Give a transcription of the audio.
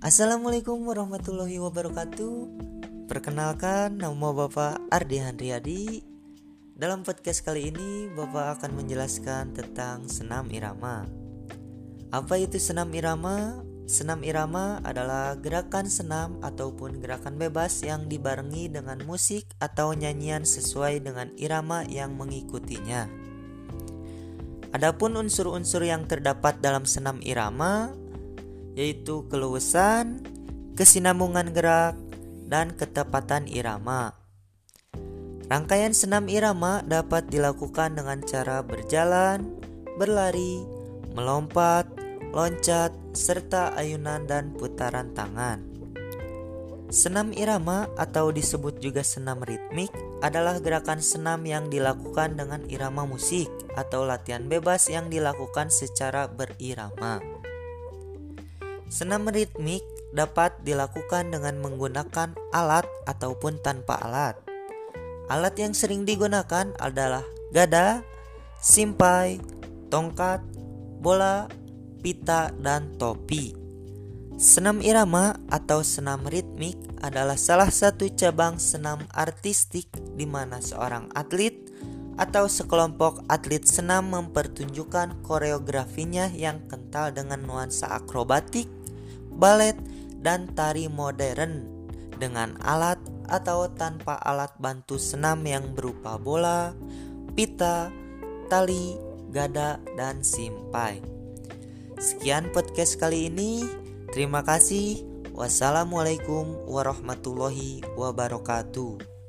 Assalamualaikum warahmatullahi wabarakatuh Perkenalkan nama Bapak Ardi Handriadi Dalam podcast kali ini Bapak akan menjelaskan tentang senam irama Apa itu senam irama? Senam irama adalah gerakan senam ataupun gerakan bebas yang dibarengi dengan musik atau nyanyian sesuai dengan irama yang mengikutinya. Adapun unsur-unsur yang terdapat dalam senam irama yaitu keluasan, kesinambungan gerak, dan ketepatan irama. Rangkaian senam irama dapat dilakukan dengan cara berjalan, berlari, melompat, loncat, serta ayunan dan putaran tangan. Senam irama atau disebut juga senam ritmik adalah gerakan senam yang dilakukan dengan irama musik atau latihan bebas yang dilakukan secara berirama. Senam ritmik dapat dilakukan dengan menggunakan alat ataupun tanpa alat. Alat yang sering digunakan adalah gada, simpai, tongkat, bola, pita, dan topi. Senam irama atau senam ritmik adalah salah satu cabang senam artistik di mana seorang atlet atau sekelompok atlet senam mempertunjukkan koreografinya yang kental dengan nuansa akrobatik balet, dan tari modern dengan alat atau tanpa alat bantu senam yang berupa bola, pita, tali, gada, dan simpai. Sekian podcast kali ini. Terima kasih. Wassalamualaikum warahmatullahi wabarakatuh.